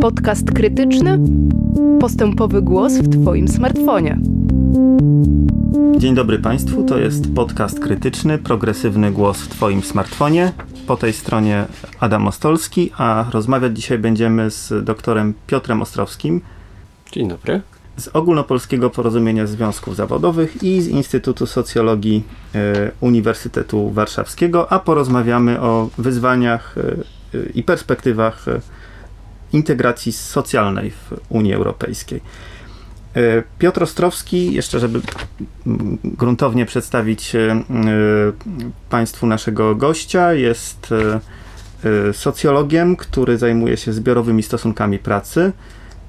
Podcast krytyczny, postępowy głos w Twoim smartfonie. Dzień dobry Państwu, to jest podcast krytyczny, progresywny głos w Twoim smartfonie. Po tej stronie Adam Ostolski, a rozmawiać dzisiaj będziemy z doktorem Piotrem Ostrowskim. Dzień dobry. Z Ogólnopolskiego Porozumienia Związków Zawodowych i z Instytutu Socjologii e, Uniwersytetu Warszawskiego, a porozmawiamy o wyzwaniach e, i perspektywach e, integracji socjalnej w Unii Europejskiej. E, Piotr Ostrowski, jeszcze żeby gruntownie przedstawić e, Państwu naszego gościa, jest socjologiem, który zajmuje się zbiorowymi stosunkami pracy.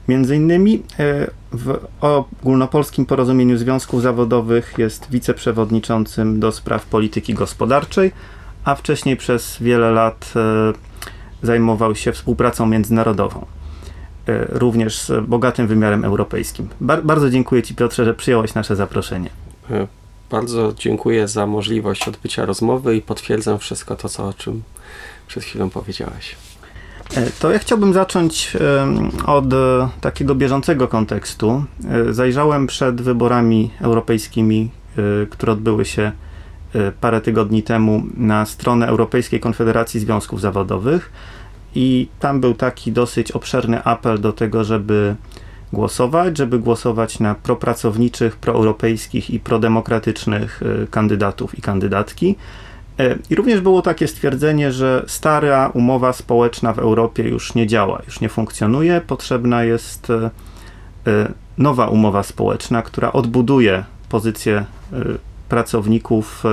Między innymi w Ogólnopolskim Porozumieniu Związków Zawodowych jest wiceprzewodniczącym do spraw polityki gospodarczej, a wcześniej przez wiele lat zajmował się współpracą międzynarodową. E, również z bogatym wymiarem europejskim. Bar bardzo dziękuję Ci, Piotrze, że przyjąłeś nasze zaproszenie. E, bardzo dziękuję za możliwość odbycia rozmowy i potwierdzam wszystko to, co, o czym przed chwilą powiedziałeś. E, to ja chciałbym zacząć od takiego bieżącego kontekstu. Zajrzałem przed wyborami europejskimi, które odbyły się parę tygodni temu na stronę Europejskiej Konfederacji Związków Zawodowych i tam był taki dosyć obszerny apel do tego, żeby głosować, żeby głosować na propracowniczych, proeuropejskich i prodemokratycznych y, kandydatów i kandydatki. E, I również było takie stwierdzenie, że stara umowa społeczna w Europie już nie działa, już nie funkcjonuje. Potrzebna jest nowa umowa społeczna, która odbuduje pozycję pracowników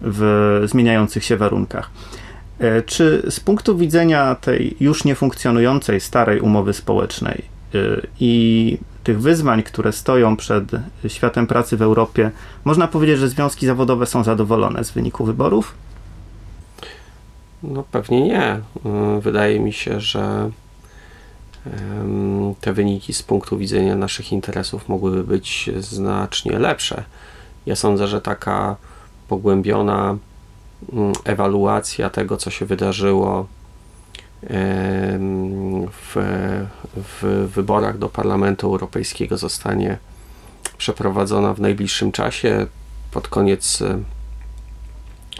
w zmieniających się warunkach. E, czy z punktu widzenia tej już niefunkcjonującej starej umowy społecznej e, i tych wyzwań, które stoją przed światem pracy w Europie, można powiedzieć, że związki zawodowe są zadowolone z wyniku wyborów? No pewnie nie. E, wydaje mi się, że te wyniki z punktu widzenia naszych interesów mogłyby być znacznie lepsze. Ja sądzę, że taka pogłębiona Mm, ewaluacja tego, co się wydarzyło w, w wyborach do Parlamentu Europejskiego zostanie przeprowadzona w najbliższym czasie. Pod koniec e,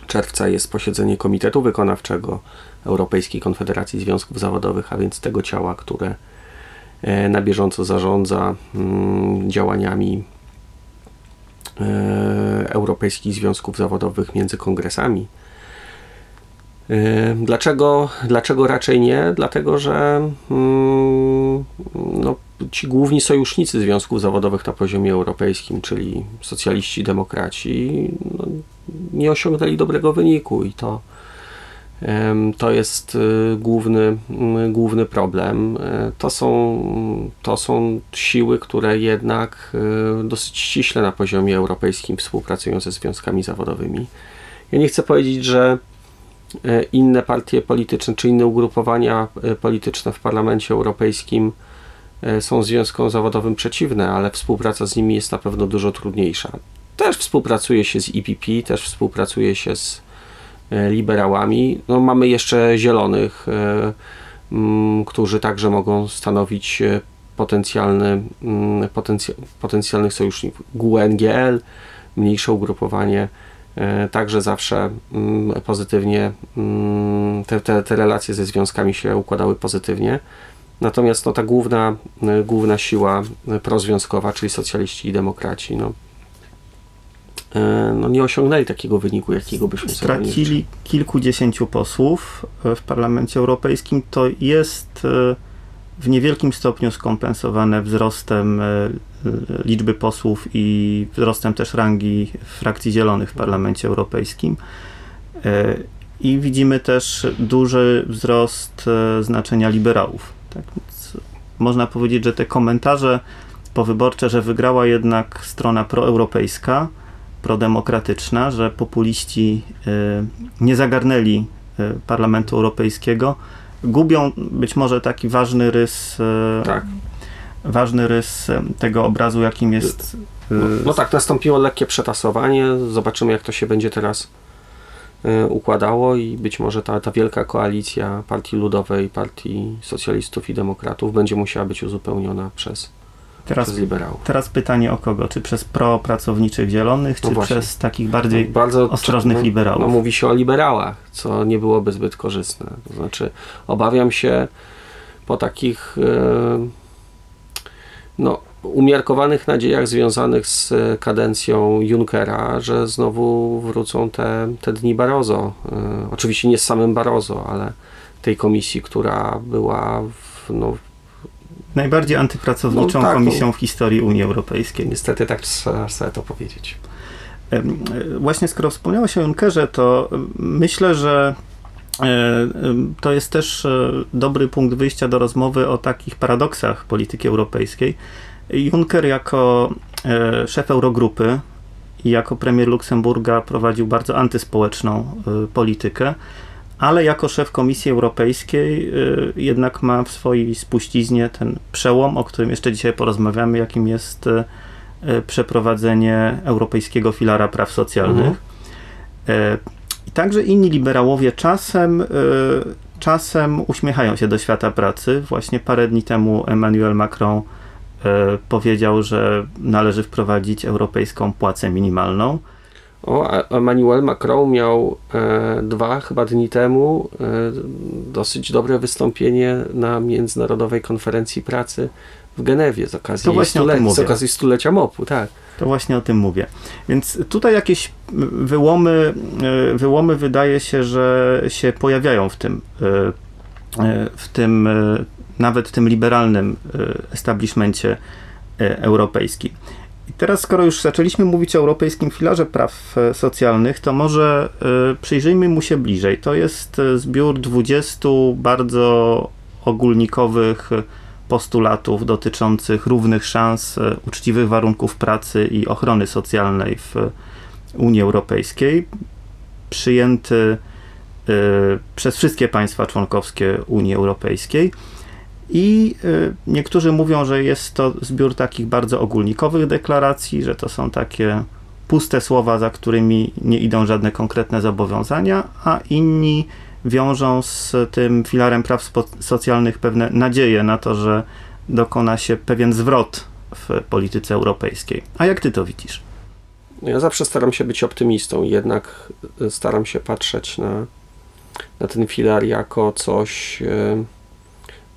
czerwca jest posiedzenie Komitetu Wykonawczego Europejskiej Konfederacji Związków Zawodowych, a więc tego ciała, które e, na bieżąco zarządza mm, działaniami europejskich związków zawodowych między kongresami. E, dlaczego, dlaczego raczej nie? Dlatego, że mm, no, ci główni sojusznicy związków zawodowych na poziomie europejskim, czyli socjaliści, demokraci, no, nie osiągnęli dobrego wyniku i to to jest y, główny, y, główny problem. E, to są, to są siły, które jednak y, dosyć ściśle na poziomie europejskim współpracują ze związkami zawodowymi. Ja nie chcę powiedzieć, że e, inne partie polityczne czy inne ugrupowania e, polityczne w Parlamencie Europejskim są związkom zawodowym przeciwne, ale współpraca z nimi jest na pewno dużo trudniejsza. Też współpracuje się z IPP, też współpracuje się z liberałami. No, mamy jeszcze zielonych, e, którzy także mogą stanowić e, potencjalny, potencj potencjalnych sojuszników. GUNGL, mniejsze ugrupowanie, także zawsze pozytywnie te, te, te relacje ze związkami się układały pozytywnie. Natomiast no, ta główna, główna siła prozwiązkowa, czyli socjaliści i demokraci, no, E, no, nie osiągnęli takiego wyniku, jakiego byśmy Stracili kilkudziesięciu posłów e, w Parlamencie Europejskim. To jest e, w niewielkim stopniu skompensowane wzrostem liczby posłów i wzrostem też rangi frakcji zielonych w Parlamencie Europejskim. I widzimy też duży wzrost znaczenia liberałów. Tak można powiedzieć, że te komentarze powyborcze, że wygrała jednak strona proeuropejska, prodemokratyczna, że populiści y, nie zagarnęli y, Parlamentu Europejskiego, gubią być może taki ważny rys, y, tak. ważny rys tego obrazu, jakim jest. No, no, tak, nastąpiło lekkie przetasowanie. Zobaczymy, jak to się będzie teraz układało i być może ta, ta wielka koalicja Partii Ludowej, Partii Socjalistów i Demokratów będzie musiała być uzupełniona przez, teraz. Teraz pytanie o kogo? Czy przez pro-pracowniczych zielonych, czy no przez takich bardziej no, bardzo, ostrożnych no, liberałów? No, mówi się o liberałach, co nie byłoby zbyt korzystne. To znaczy, obawiam się po takich no, umiarkowanych nadziejach związanych z kadencją Junckera, że znowu wrócą te, te dni Barozo. E, oczywiście nie z samym Barozo, ale tej komisji, która była w, no, najbardziej antypracowniczą no, tak, komisją no, w historii Unii Europejskiej. Niestety tak trzeba sobie to powiedzieć. E, właśnie skoro wspomniałeś o Junckerze, to myślę, że e, to jest też dobry punkt wyjścia do rozmowy o takich paradoksach polityki europejskiej. Juncker jako e, szef Eurogrupy i jako premier Luksemburga prowadził bardzo antyspołeczną e, politykę, ale jako szef Komisji Europejskiej e, jednak ma w swojej spuściznie ten przełom, o którym jeszcze dzisiaj porozmawiamy, jakim jest przeprowadzenie Europejskiego Filara Praw Socjalnych. Mhm. I także inni liberałowie czasem, czasem uśmiechają się do świata pracy. Właśnie parę dni temu Emmanuel Macron powiedział, że należy wprowadzić europejską płacę minimalną. O, Emmanuel Macron miał e, dwa chyba dni temu e, dosyć dobre wystąpienie na Międzynarodowej Konferencji Pracy w Genewie z okazji, stule- z okazji stulecia MOP-u, tak. To właśnie o tym mówię. Więc tutaj jakieś wyłomy, e, wyłomy wydaje się, że się pojawiają w tym, e, w tym nawet tym liberalnym e, establishmencie e, europejskim. I teraz, skoro już zaczęliśmy mówić o Europejskim Filarze Praw e, Socjalnych, to może przyjrzyjmy mu się bliżej. To jest zbiór 20 bardzo ogólnikowych postulatów dotyczących równych szans, uczciwych warunków pracy i ochrony socjalnej w Unii Europejskiej, przyjęty przez wszystkie państwa członkowskie Unii Europejskiej. I y, niektórzy mówią, że jest to zbiór takich bardzo ogólnikowych deklaracji, że to są takie puste słowa, za którymi nie idą żadne konkretne zobowiązania, a inni wiążą z tym filarem praw socjalnych pewne nadzieje na to, że dokona się pewien zwrot w polityce europejskiej. A jak ty to widzisz? Ja zawsze staram się być optymistą, jednak staram się patrzeć na, na ten filar jako coś. Yy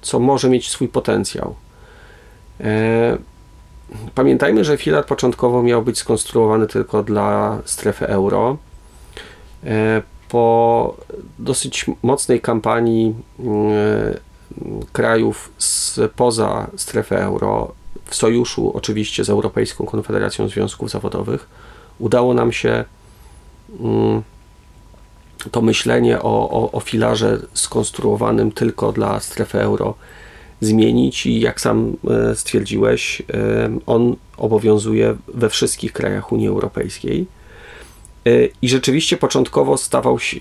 co może mieć swój potencjał. E, pamiętajmy, że filar początkowo miał być skonstruowany tylko dla strefy euro. E, po dosyć mocnej kampanii e, krajów spoza strefy euro, w sojuszu oczywiście z Europejską Konfederacją Związków Zawodowych, udało nam się mm, to myślenie o, o, o filarze skonstruowanym tylko dla strefy euro zmienić i jak sam e, stwierdziłeś, e, on obowiązuje we wszystkich krajach Unii Europejskiej. E, I rzeczywiście początkowo stawał się,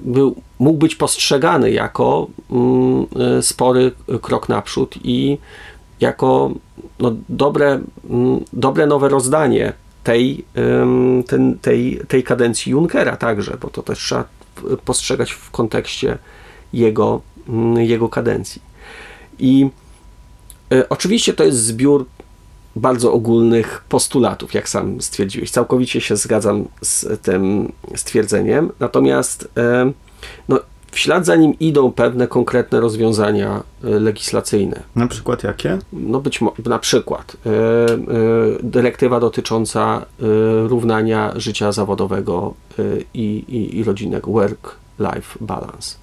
był, mógł być postrzegany jako spory krok naprzód i jako no, dobre, dobre nowe rozdanie tej, ten, tej, tej kadencji Junckera także, bo to też trzeba postrzegać w kontekście jego, mm, jego kadencji. I e, oczywiście to jest zbiór bardzo ogólnych postulatów, jak sam stwierdziłeś. Całkowicie się zgadzam z tym stwierdzeniem. Natomiast no, w ślad za nim idą pewne konkretne rozwiązania e, legislacyjne. Na przykład jakie? No być może, na przykład e, e, dyrektywa dotycząca równania życia zawodowego i, i, i rodzinnego, work-life balance.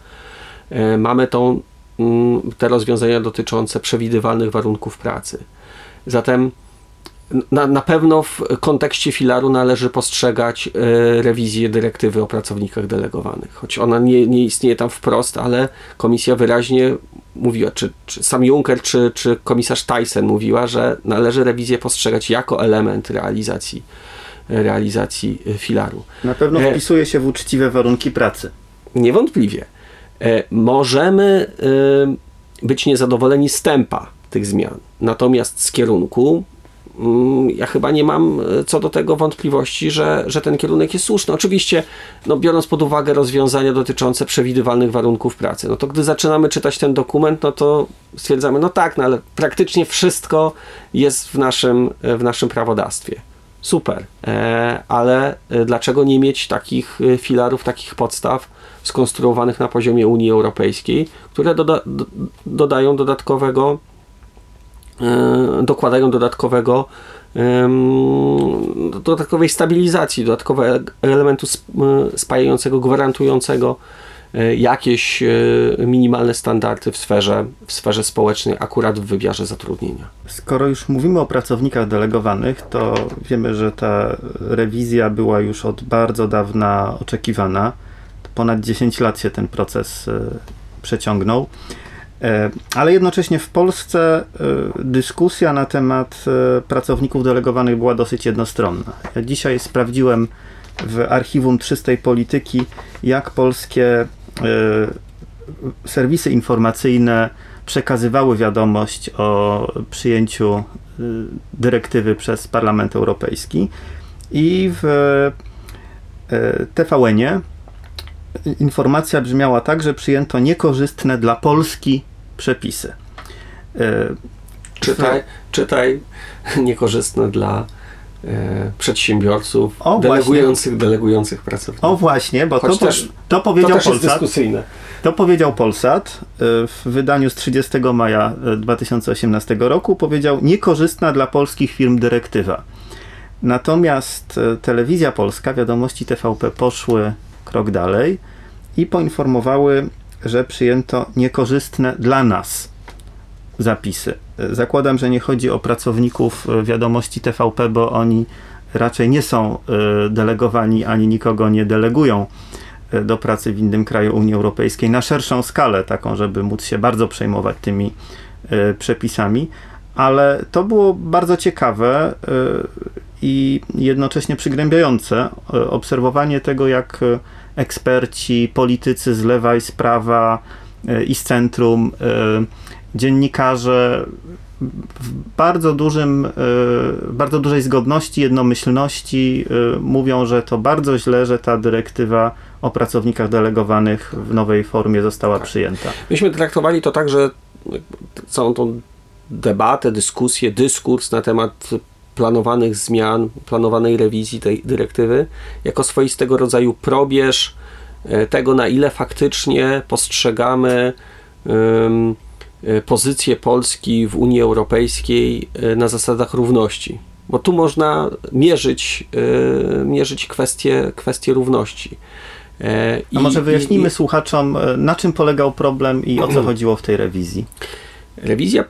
Mamy tą, mm, te rozwiązania dotyczące przewidywalnych warunków pracy. Zatem na, na pewno w kontekście filaru należy postrzegać e, rewizję dyrektywy o pracownikach delegowanych. Choć ona nie, nie istnieje tam wprost, ale komisja wyraźnie mówiła, czy, czy sam Juncker, czy, czy komisarz Tyson mówiła, że należy rewizję postrzegać jako element realizacji, realizacji filaru. Na pewno e, wpisuje się w uczciwe warunki pracy. Niewątpliwie. E, możemy być niezadowoleni z tempa tych zmian, natomiast z kierunku ja chyba nie mam e, co do tego wątpliwości, że, że ten kierunek jest słuszny. Oczywiście, no, biorąc pod uwagę rozwiązania dotyczące przewidywalnych warunków pracy, no to gdy zaczynamy czytać ten dokument, no to stwierdzamy, no tak, no ale praktycznie wszystko jest w naszym, w naszym prawodawstwie. Super, e, ale dlaczego nie mieć takich filarów, takich podstaw skonstruowanych na poziomie Unii Europejskiej, które doda dodają dodatkowego E, dokładają dodatkowego dodatkowej stabilizacji, dodatkowego elementu e, spajającego, gwarantującego e, jakieś minimalne standardy w sferze, w sferze społecznej, akurat w wymiarze zatrudnienia. Skoro już mówimy o pracownikach delegowanych, to wiemy, że ta rewizja była już od bardzo dawna oczekiwana. Ponad 10 lat się ten proces przeciągnął. E, ale jednocześnie w Polsce e, dyskusja na temat e, pracowników delegowanych była dosyć jednostronna. Ja dzisiaj sprawdziłem w archiwum czystej polityki, jak polskie serwisy informacyjne przekazywały wiadomość o przyjęciu dyrektywy przez Parlament Europejski. I w TVN-ie informacja brzmiała tak, że przyjęto niekorzystne dla Polski przepisy. E, czytaj, czytaj niekorzystne dla e, przedsiębiorców o, delegujących, właśnie. delegujących pracowników. O właśnie, bo to, też, to powiedział to Polsat. To powiedział Polsat e, w wydaniu z 30 maja 2018 roku. Powiedział niekorzystna dla polskich firm dyrektywa. Natomiast telewizja polska, wiadomości TVP poszły krok dalej i poinformowały, że przyjęto niekorzystne dla nas zapisy. Zakładam, że nie chodzi o pracowników e, wiadomości TVP, bo oni raczej nie są e, delegowani ani nikogo nie delegują e, do pracy w innym kraju Unii Europejskiej na szerszą skalę, taką, żeby móc się bardzo przejmować tymi przepisami. Ale to było bardzo ciekawe i jednocześnie przygnębiające obserwowanie tego, jak eksperci, politycy z lewa i z prawa e, i z centrum, e, dziennikarze w bardzo dużym, e, bardzo dużej zgodności, jednomyślności mówią, że to bardzo źle, że ta dyrektywa o pracownikach delegowanych w nowej formie została tak. przyjęta. Myśmy traktowali to tak, że całą tą debatę, dyskusję, dyskurs na temat planowanych zmian, planowanej rewizji tej dyrektywy, jako swoistego rodzaju probierz e, tego, na ile faktycznie postrzegamy um, pozycję Polski w Unii Europejskiej e, na zasadach równości. Bo tu można mierzyć, mierzyć kwestie, kwestie równości. I, A może wyjaśnijmy i, słuchaczom, na czym polegał problem i o co chodziło w tej rewizji? Rewizja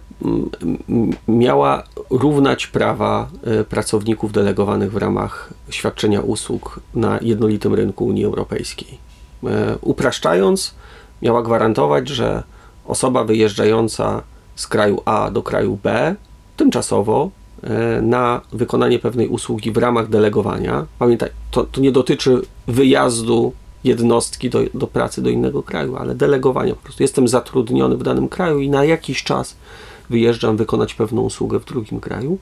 miała równać prawa e, pracowników delegowanych w ramach świadczenia usług na jednolitym rynku Unii Europejskiej. E, upraszczając, miała gwarantować, że osoba wyjeżdżająca z kraju A do kraju B tymczasowo e, na wykonanie pewnej usługi w ramach delegowania. Pamiętaj, to, to nie dotyczy wyjazdu jednostki do, do pracy do innego kraju, ale delegowania. Po prostu jestem zatrudniony w danym kraju i na jakiś czas wyjeżdżam wykonać pewną usługę w drugim kraju,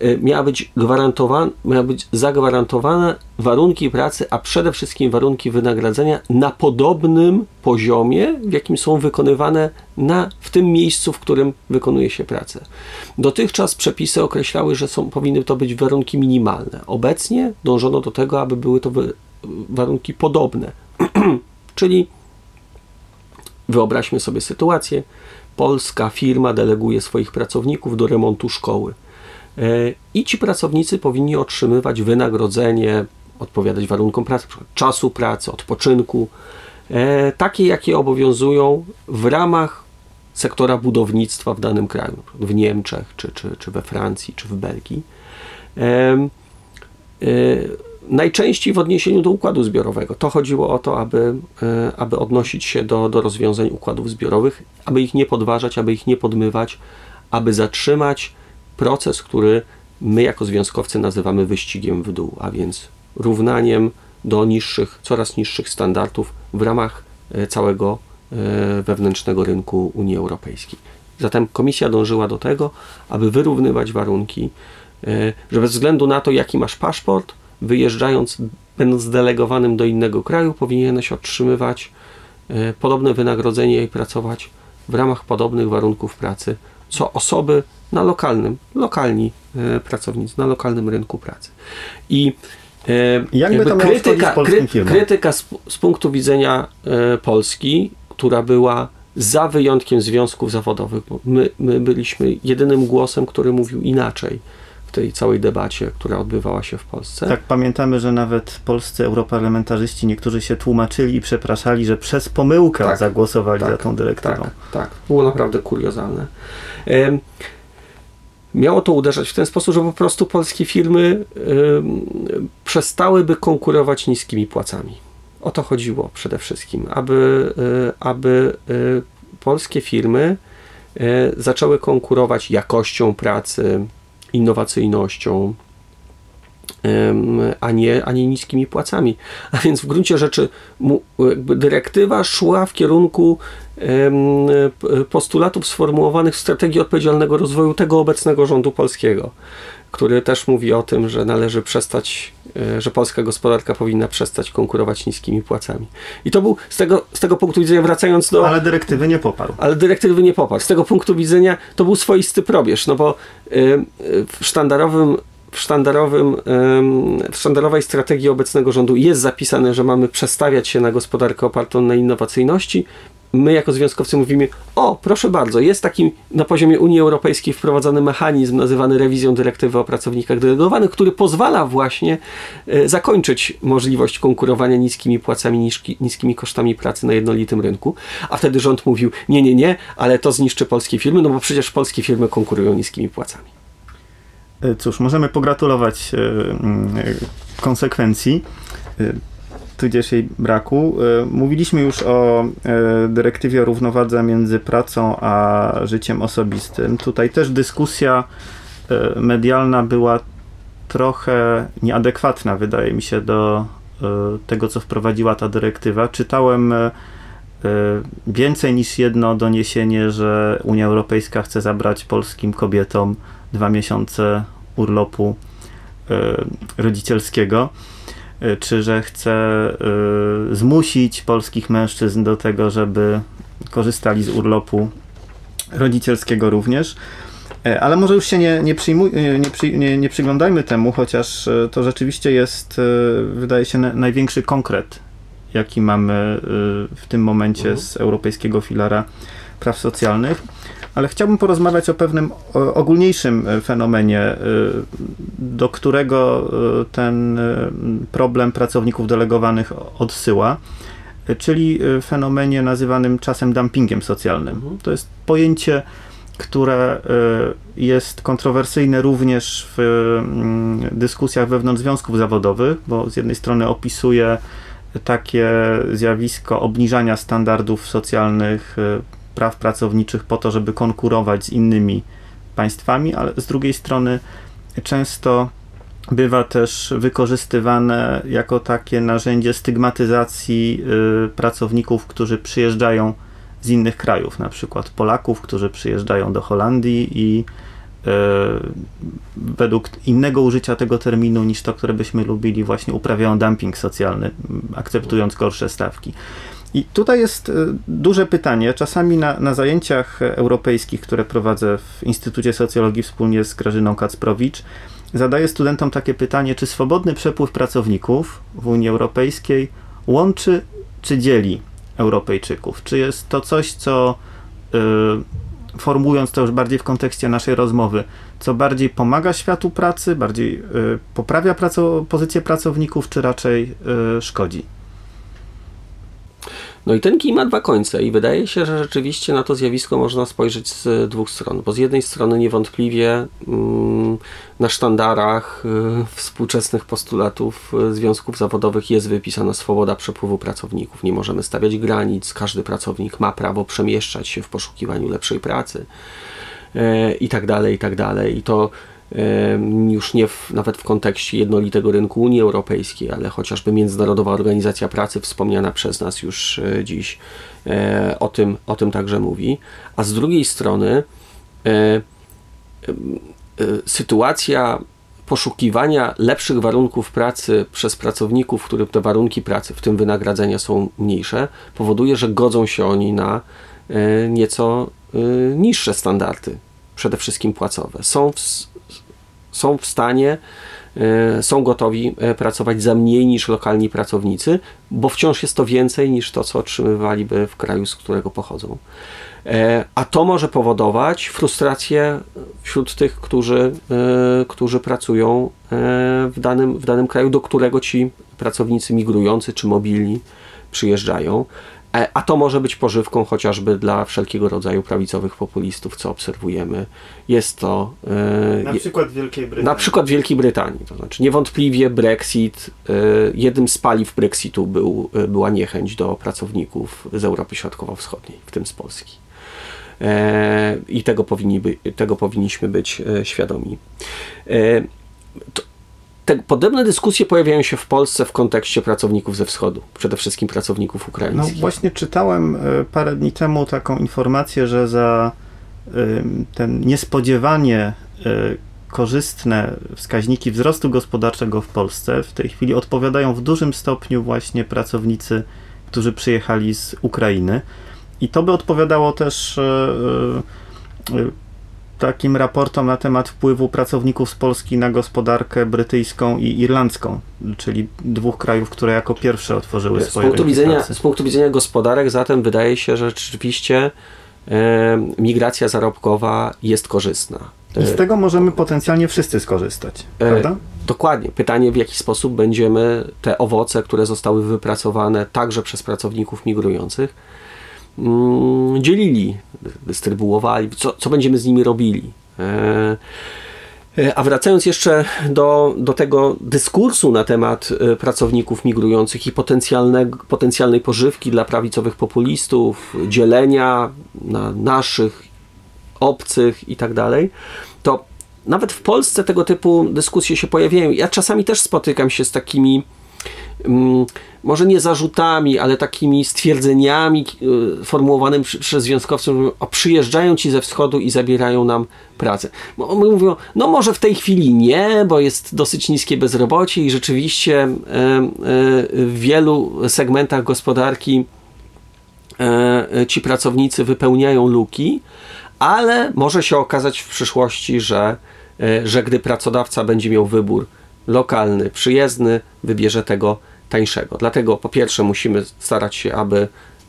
e, miała być gwarantowana, miała być zagwarantowane warunki pracy, a przede wszystkim warunki wynagradzania na podobnym poziomie, w jakim są wykonywane na, w tym miejscu, w którym wykonuje się pracę. Dotychczas przepisy określały, że są, powinny to być warunki minimalne. Obecnie dążono do tego, aby były to warunki podobne. Czyli wyobraźmy sobie sytuację, polska firma deleguje swoich pracowników do remontu szkoły. E, I ci pracownicy powinni otrzymywać wynagrodzenie, odpowiadać warunkom pracy, czasu pracy, odpoczynku, e, takie jakie obowiązują w ramach sektora budownictwa w danym kraju, w Niemczech, czy, czy, czy we Francji, czy w Belgii. Najczęściej w odniesieniu do układu zbiorowego. To chodziło o to, aby, e, aby odnosić się do, do rozwiązań układów zbiorowych, aby ich nie podważać, aby ich nie podmywać, aby zatrzymać proces, który my jako związkowcy nazywamy wyścigiem w dół, a więc równaniem do niższych, coraz niższych standardów w ramach e, całego e, wewnętrznego rynku Unii Europejskiej. Zatem komisja dążyła do tego, aby wyrównywać warunki że bez względu na to, jaki masz paszport, wyjeżdżając, będąc delegowanym do innego kraju, powinieneś otrzymywać podobne wynagrodzenie i pracować w ramach podobnych warunków pracy, co osoby na lokalnym, lokalni pracownicy, na lokalnym rynku pracy. I Jakby to krytyka, kry, krytyka z, z, punktu widzenia e, Polski, która była za wyjątkiem związków zawodowych, bo my, my byliśmy jedynym głosem, który mówił inaczej w tej całej debacie, która odbywała się w Polsce. Tak, pamiętamy, że nawet polscy europarlamentarzyści niektórzy się tłumaczyli i przepraszali, że przez pomyłkę tak, zagłosowali tak, za tą dyrektywą. Tak, tak, było naprawdę kuriozalne miało to uderzać w ten sposób, że po prostu polskie firmy y, przestałyby konkurować niskimi płacami. O to chodziło przede wszystkim, aby, y, aby y, polskie firmy zaczęły konkurować jakością pracy, innowacyjnością, a nie, a nie niskimi płacami. A więc w gruncie rzeczy dyrektywa szła w kierunku postulatów sformułowanych w strategii odpowiedzialnego rozwoju tego obecnego rządu polskiego, który też mówi o tym, że należy przestać, e, że polska gospodarka powinna przestać konkurować niskimi płacami. I to był z tego, z tego punktu widzenia, wracając do. Ale dyrektywy nie poparł. Ale dyrektywy nie poparł. Z tego punktu widzenia to był swoisty probierz, no bo w sztandarowym w, sztandarowym, w sztandarowej strategii obecnego rządu jest zapisane, że mamy przestawiać się na gospodarkę opartą na innowacyjności. My jako związkowcy mówimy, o proszę bardzo, jest taki na poziomie Unii Europejskiej wprowadzony mechanizm nazywany rewizją dyrektywy o pracownikach delegowanych, który pozwala właśnie e, zakończyć możliwość konkurowania niskimi płacami, niski, niskimi kosztami pracy na jednolitym rynku. A wtedy rząd mówił, nie, nie, nie, ale to zniszczy polskie firmy, no bo przecież polskie firmy konkurują niskimi płacami. E, cóż, możemy pogratulować e, mm, konsekwencji, tudzież jej braku. Mówiliśmy już o dyrektywie o równowadze między pracą a życiem osobistym. Tutaj też dyskusja medialna była trochę nieadekwatna, wydaje mi się, do tego, co wprowadziła ta dyrektywa. Czytałem więcej niż jedno doniesienie, że Unia Europejska chce zabrać polskim kobietom dwa miesiące urlopu e, rodzicielskiego, e, czy że chce e, zmusić polskich mężczyzn do tego, żeby korzystali z urlopu rodzicielskiego również. Ale może już się nie, nie, przyjmuj, nie, przy, nie, nie przyglądajmy temu, chociaż to rzeczywiście jest, wydaje się, największy konkret, jaki mamy w tym momencie mhm. z Europejskiego Filara Praw Socjalnych ale chciałbym porozmawiać o pewnym ogólniejszym e, fenomenie, e, do którego e, ten problem pracowników delegowanych odsyła, czyli fenomenie nazywanym czasem dumpingiem socjalnym. Mhm. To jest pojęcie, które jest kontrowersyjne również w mm, dyskusjach wewnątrz związków zawodowych, bo z jednej strony opisuje takie zjawisko obniżania standardów socjalnych praw pracowniczych po to, żeby konkurować z innymi państwami, ale z drugiej strony często bywa też wykorzystywane jako takie narzędzie stygmatyzacji y, pracowników, którzy przyjeżdżają z innych krajów, na przykład Polaków, którzy przyjeżdżają do Holandii i y, według innego użycia tego terminu niż to, które byśmy lubili, właśnie uprawiają dumping socjalny, akceptując gorsze stawki. I tutaj jest e, duże pytanie. Czasami na, na zajęciach europejskich, które prowadzę w Instytucie Socjologii wspólnie z Grażyną Kacprowicz, zadaję studentom takie pytanie, czy swobodny przepływ pracowników w Unii Europejskiej łączy czy dzieli Europejczyków? Czy jest to coś, co y, formułując to już bardziej w kontekście naszej rozmowy, co bardziej pomaga światu pracy, bardziej y, poprawia praco pozycję pracowników, czy raczej y, szkodzi? No i ten kij ma dwa końce i wydaje się, że rzeczywiście na to zjawisko można spojrzeć z dwóch stron, bo z jednej strony niewątpliwie mm, na sztandarach y, współczesnych postulatów y, związków zawodowych jest wypisana swoboda przepływu pracowników. Nie możemy stawiać granic, każdy pracownik ma prawo przemieszczać się w poszukiwaniu lepszej pracy y, i tak dalej, i tak dalej. I to już nie w, nawet w kontekście jednolitego rynku Unii Europejskiej, ale chociażby Międzynarodowa Organizacja Pracy, wspomniana przez nas już e, dziś, e, o tym, o tym także mówi. A z drugiej strony, e, sytuacja poszukiwania lepszych warunków pracy przez pracowników, których te warunki pracy, w tym wynagradzania są mniejsze, powoduje, że godzą się oni na nieco niższe standardy, przede wszystkim płacowe. Są w, są w stanie, e, są gotowi pracować za mniej niż lokalni pracownicy, bo wciąż jest to więcej niż to, co otrzymywaliby w kraju, z którego pochodzą. E, a to może powodować frustrację wśród tych, którzy, e, którzy pracują e, w danym, w danym kraju, do którego ci pracownicy migrujący czy mobilni przyjeżdżają. A to może być pożywką chociażby dla wszelkiego rodzaju prawicowych populistów, co obserwujemy. Jest to. Na przykład Wielkiej Brytanii. Na przykład Wielkiej Brytanii. To znaczy, niewątpliwie Brexit, jednym z paliw Brexitu był, była niechęć do pracowników z Europy Środkowo-Wschodniej, w tym z Polski. E, i tego, powinni by, tego powinniśmy być e, świadomi. E, to, te podobne dyskusje pojawiają się w Polsce w kontekście pracowników ze wschodu, przede wszystkim pracowników ukraińskich. No właśnie czytałem parę dni temu taką informację, że za ten niespodziewanie korzystne wskaźniki wzrostu gospodarczego w Polsce w tej chwili odpowiadają w dużym stopniu właśnie pracownicy, którzy przyjechali z Ukrainy. I to by odpowiadało też e, e, takim raportom na temat wpływu pracowników z Polski na gospodarkę brytyjską i irlandzką, czyli dwóch krajów, które jako pierwsze otworzyły z swoje punktu widzenia, pracy. Z punktu widzenia gospodarek zatem wydaje się, że rzeczywiście e, migracja zarobkowa jest korzystna. I z tego możemy potencjalnie wszyscy skorzystać, prawda? E, dokładnie. Pytanie, w jaki sposób będziemy te owoce, które zostały wypracowane także przez pracowników migrujących, dzielili, dystrybuowali, co, co będziemy z nimi robili. E, e, a wracając jeszcze do, do tego dyskursu na temat e, pracowników migrujących i potencjalnej pożywki dla prawicowych populistów, dzielenia na naszych, obcych i tak dalej, to nawet w Polsce tego typu dyskusje się pojawiają. Ja czasami też spotykam się z takimi Mm, może nie zarzutami, ale takimi stwierdzeniami y, formułowanymi przez związkowców, o przyjeżdżają ci ze wschodu i zabierają nam pracę. Mówią, no może w tej chwili nie, bo jest dosyć niskie bezrobocie i rzeczywiście e, e, w wielu segmentach gospodarki e, ci pracownicy wypełniają luki, ale może się okazać w przyszłości, że, że gdy pracodawca będzie miał wybór lokalny, przyjezdny, wybierze tego tańszego. Dlatego po pierwsze musimy starać się, aby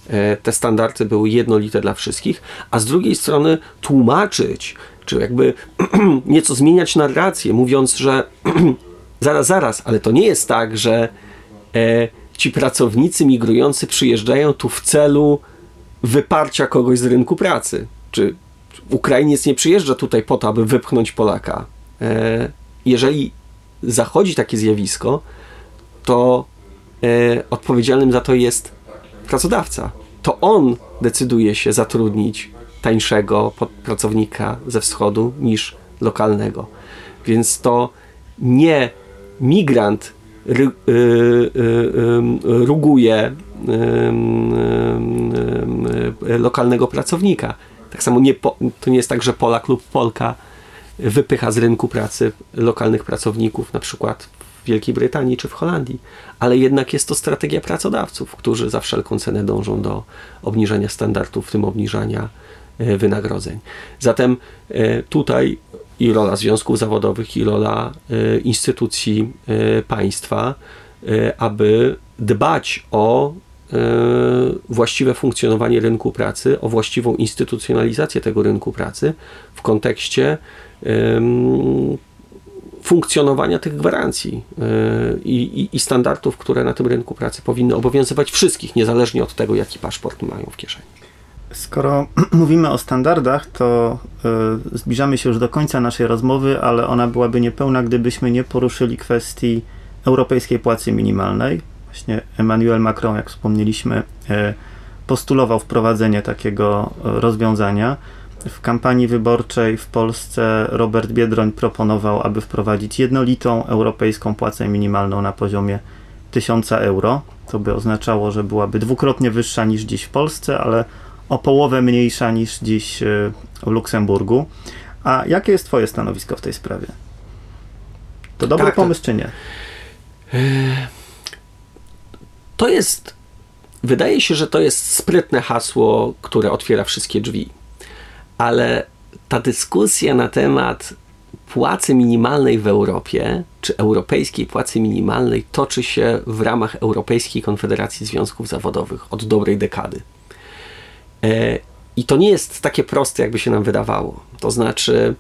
e, te standardy były jednolite dla wszystkich, a z drugiej strony tłumaczyć, czy jakby nieco zmieniać narrację, mówiąc, że zaraz, zaraz, ale to nie jest tak, że e, ci pracownicy migrujący przyjeżdżają tu w celu wyparcia kogoś z rynku pracy. Czy Ukrainiec nie przyjeżdża tutaj po to, aby wypchnąć Polaka. E, jeżeli zachodzi takie zjawisko, to e, odpowiedzialnym za to jest pracodawca. To on decyduje się zatrudnić tańszego pracownika ze wschodu niż lokalnego. Więc to nie migrant ry, y, y, y, ruguje lokalnego pracownika. Tak samo nie, to nie jest tak, że Polak lub Polka wypycha z rynku pracy lokalnych pracowników, na przykład w Wielkiej Brytanii czy w Holandii, ale jednak jest to strategia pracodawców, którzy za wszelką cenę dążą do obniżania standardów, w tym obniżania e, wynagrodzeń. Zatem e, tutaj i rola związków zawodowych, i rola e, instytucji państwa, aby dbać o właściwe funkcjonowanie rynku pracy, o właściwą instytucjonalizację tego rynku pracy w kontekście funkcjonowania tych gwarancji e, i, i, standardów, które na tym rynku pracy powinny obowiązywać wszystkich, niezależnie od tego, jaki paszport mają w kieszeni. Skoro mówimy o standardach, to y, zbliżamy się już do końca naszej rozmowy, ale ona byłaby niepełna, gdybyśmy nie poruszyli kwestii europejskiej płacy minimalnej. Właśnie Emmanuel Macron, jak wspomnieliśmy, y, postulował wprowadzenie takiego rozwiązania. W kampanii wyborczej w Polsce Robert Biedroń proponował, aby wprowadzić jednolitą europejską płacę minimalną na poziomie 1000 euro. To by oznaczało, że byłaby dwukrotnie wyższa niż dziś w Polsce, ale o połowę mniejsza niż dziś e, w Luksemburgu. A jakie jest Twoje stanowisko w tej sprawie? To dobry tak, pomysł, czy nie? To jest, wydaje się, że to jest sprytne hasło, które otwiera wszystkie drzwi. Ale ta dyskusja na temat płacy minimalnej w Europie, czy europejskiej płacy minimalnej, toczy się w ramach Europejskiej Konfederacji Związków Zawodowych od dobrej dekady. E, I to nie jest takie proste, jakby się nam wydawało. To znaczy,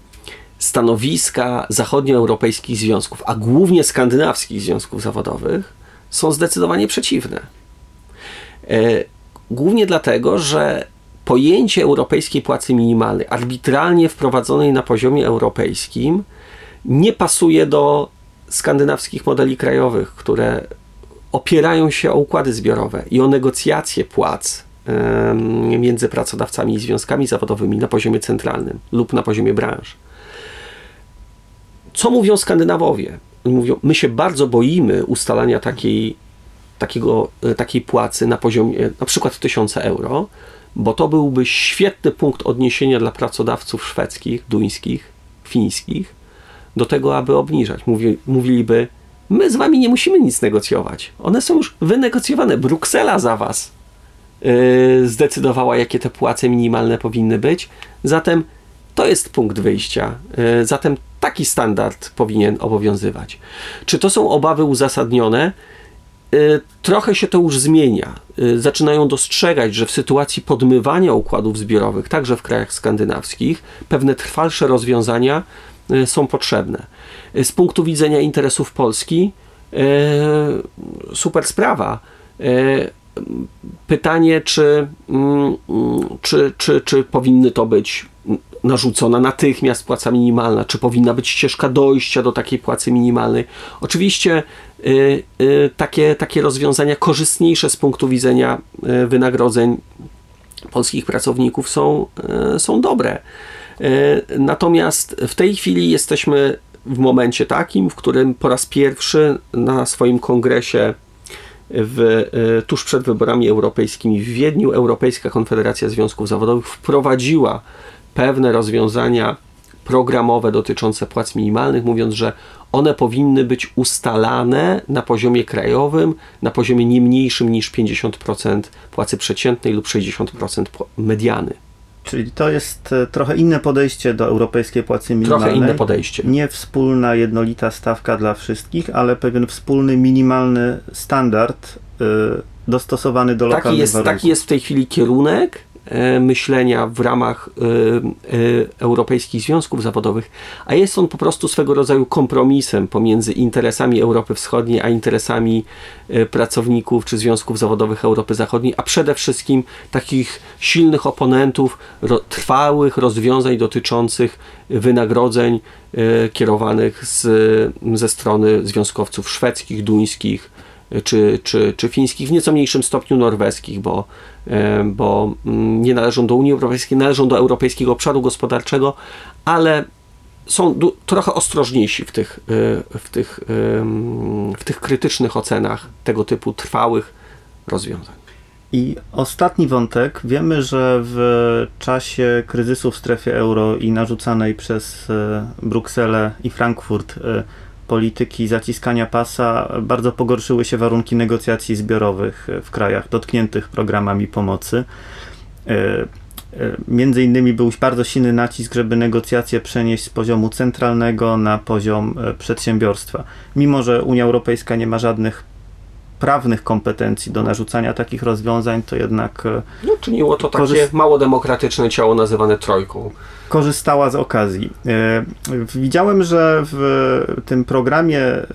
stanowiska zachodnioeuropejskich związków, a głównie skandynawskich związków zawodowych, są zdecydowanie przeciwne. E, głównie dlatego, że pojęcie europejskiej płacy minimalnej, arbitralnie wprowadzonej na poziomie europejskim, nie pasuje do skandynawskich modeli krajowych, które opierają się o układy zbiorowe i o negocjacje płac między pracodawcami i związkami zawodowymi na poziomie centralnym lub na poziomie branż. Co mówią Skandynawowie? Mówią, my się bardzo boimy ustalania takiej, takiego, e, takiej płacy na poziomie na przykład 1000 euro, bo to byłby świetny punkt odniesienia dla pracodawców szwedzkich, duńskich, fińskich, do tego, aby obniżać. Mówi, mówiliby, my z wami nie musimy nic negocjować. One są już wynegocjowane. Bruksela za was yy, zdecydowała, jakie te płace minimalne powinny być. Zatem to jest punkt wyjścia. Yy, zatem taki standard powinien obowiązywać. Czy to są obawy uzasadnione? Y, trochę się to już zmienia. Y, zaczynają dostrzegać, że w sytuacji podmywania układów zbiorowych, także w krajach skandynawskich, pewne trwalsze rozwiązania y, są potrzebne. Z punktu widzenia interesów Polski, super sprawa. Pytanie, czy, mm, czy, czy, czy powinny to być narzucona natychmiast płaca minimalna, czy powinna być ścieżka dojścia do takiej płacy minimalnej. Oczywiście y, y, takie, takie rozwiązania korzystniejsze z punktu widzenia y, wynagrodzeń polskich pracowników są, y, są dobre. Y, natomiast w tej chwili jesteśmy w momencie takim, w którym po raz pierwszy na swoim kongresie w, y, tuż przed wyborami europejskimi w Wiedniu Europejska Konfederacja Związków Zawodowych wprowadziła pewne rozwiązania programowe dotyczące płac minimalnych, mówiąc, że one powinny być ustalane na poziomie krajowym, na poziomie nie mniejszym niż 50% płacy przeciętnej lub 60% mediany. Czyli to jest e, trochę inne podejście do europejskiej płacy minimalnej. Trochę inne podejście. Nie wspólna, jednolita stawka dla wszystkich, ale pewien wspólny, minimalny standard yy, dostosowany do lokalnych taki jest, warunków. Taki jest w tej chwili kierunek. E, myślenia w ramach e, e, europejskich związków zawodowych, a jest on po prostu swego rodzaju kompromisem pomiędzy interesami Europy Wschodniej, a interesami pracowników czy związków zawodowych Europy Zachodniej, a przede wszystkim takich silnych oponentów trwałych rozwiązań dotyczących wynagrodzeń kierowanych z, ze strony związkowców szwedzkich, duńskich, czy, czy, czy fińskich, w nieco mniejszym stopniu norweskich, bo, e, bo mm, nie należą do Unii Europejskiej, należą do Europejskiego Obszaru Gospodarczego, ale są trochę ostrożniejsi w tych, e, w, tych, w tych krytycznych ocenach tego typu trwałych rozwiązań. I ostatni wątek. Wiemy, że w czasie kryzysu w strefie euro i narzucanej przez e, Brukselę i Frankfurt polityki zaciskania pasa bardzo pogorszyły się warunki negocjacji zbiorowych w krajach dotkniętych programami pomocy. E, e, między innymi był bardzo silny nacisk, żeby negocjacje przenieść z poziomu centralnego na poziom e, przedsiębiorstwa. Mimo, że Unia Europejska nie ma żadnych prawnych kompetencji do narzucania takich rozwiązań, to jednak. No, czyniło to takie mało demokratyczne ciało nazywane trojką korzystała z okazji. E, widziałem, że w tym programie e,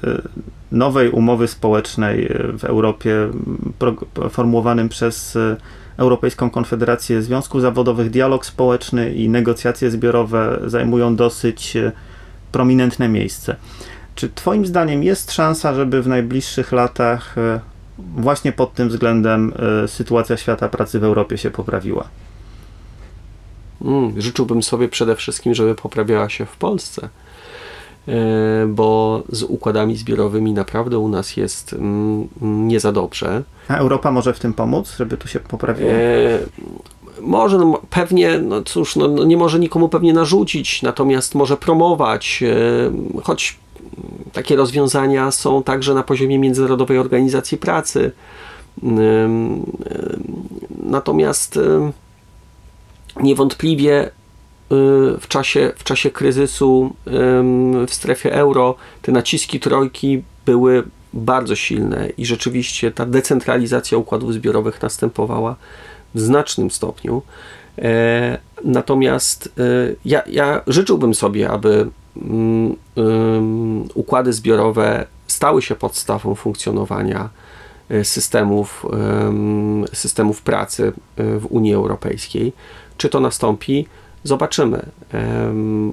nowej umowy społecznej e, w Europie, formułowanym przez Europejską Konfederację Związków Zawodowych, dialog społeczny i negocjacje zbiorowe zajmują dosyć prominentne miejsce. Czy Twoim zdaniem jest szansa, żeby w najbliższych latach właśnie pod tym względem sytuacja świata pracy w Europie się poprawiła? Mm, życzyłbym sobie przede wszystkim, żeby poprawiała się w Polsce, e, bo z układami zbiorowymi naprawdę u nas jest mm, nie za dobrze. A Europa może w tym pomóc, żeby tu się poprawiło? E, może, no, pewnie, no cóż, no, no, nie może nikomu pewnie narzucić, natomiast może promować, e, choć takie rozwiązania są także na poziomie Międzynarodowej Organizacji Pracy. Natomiast niewątpliwie y, w czasie, w czasie kryzysu w strefie euro te naciski trojki były bardzo silne i rzeczywiście ta decentralizacja układów zbiorowych następowała w znacznym stopniu. E, natomiast e, ja, ja życzyłbym sobie, aby mm, układy zbiorowe stały się podstawą funkcjonowania e, systemów, systemów pracy w Unii Europejskiej. Czy to nastąpi? Zobaczymy.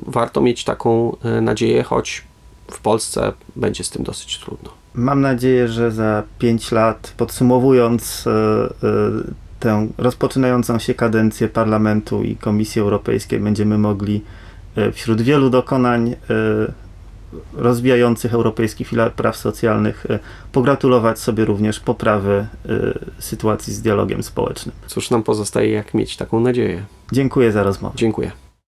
Warto mieć taką nadzieję, choć w Polsce będzie z tym dosyć trudno. Mam nadzieję, że za pięć lat, podsumowując tę rozpoczynającą się kadencję Parlamentu i Komisji Europejskiej będziemy mogli e, wśród wielu dokonań e, rozwijających Europejski Filar Praw Socjalnych e, pogratulować sobie również poprawy sytuacji z dialogiem społecznym. Cóż nam pozostaje jak mieć taką nadzieję. Dziękuję za rozmowę. Dziękuję.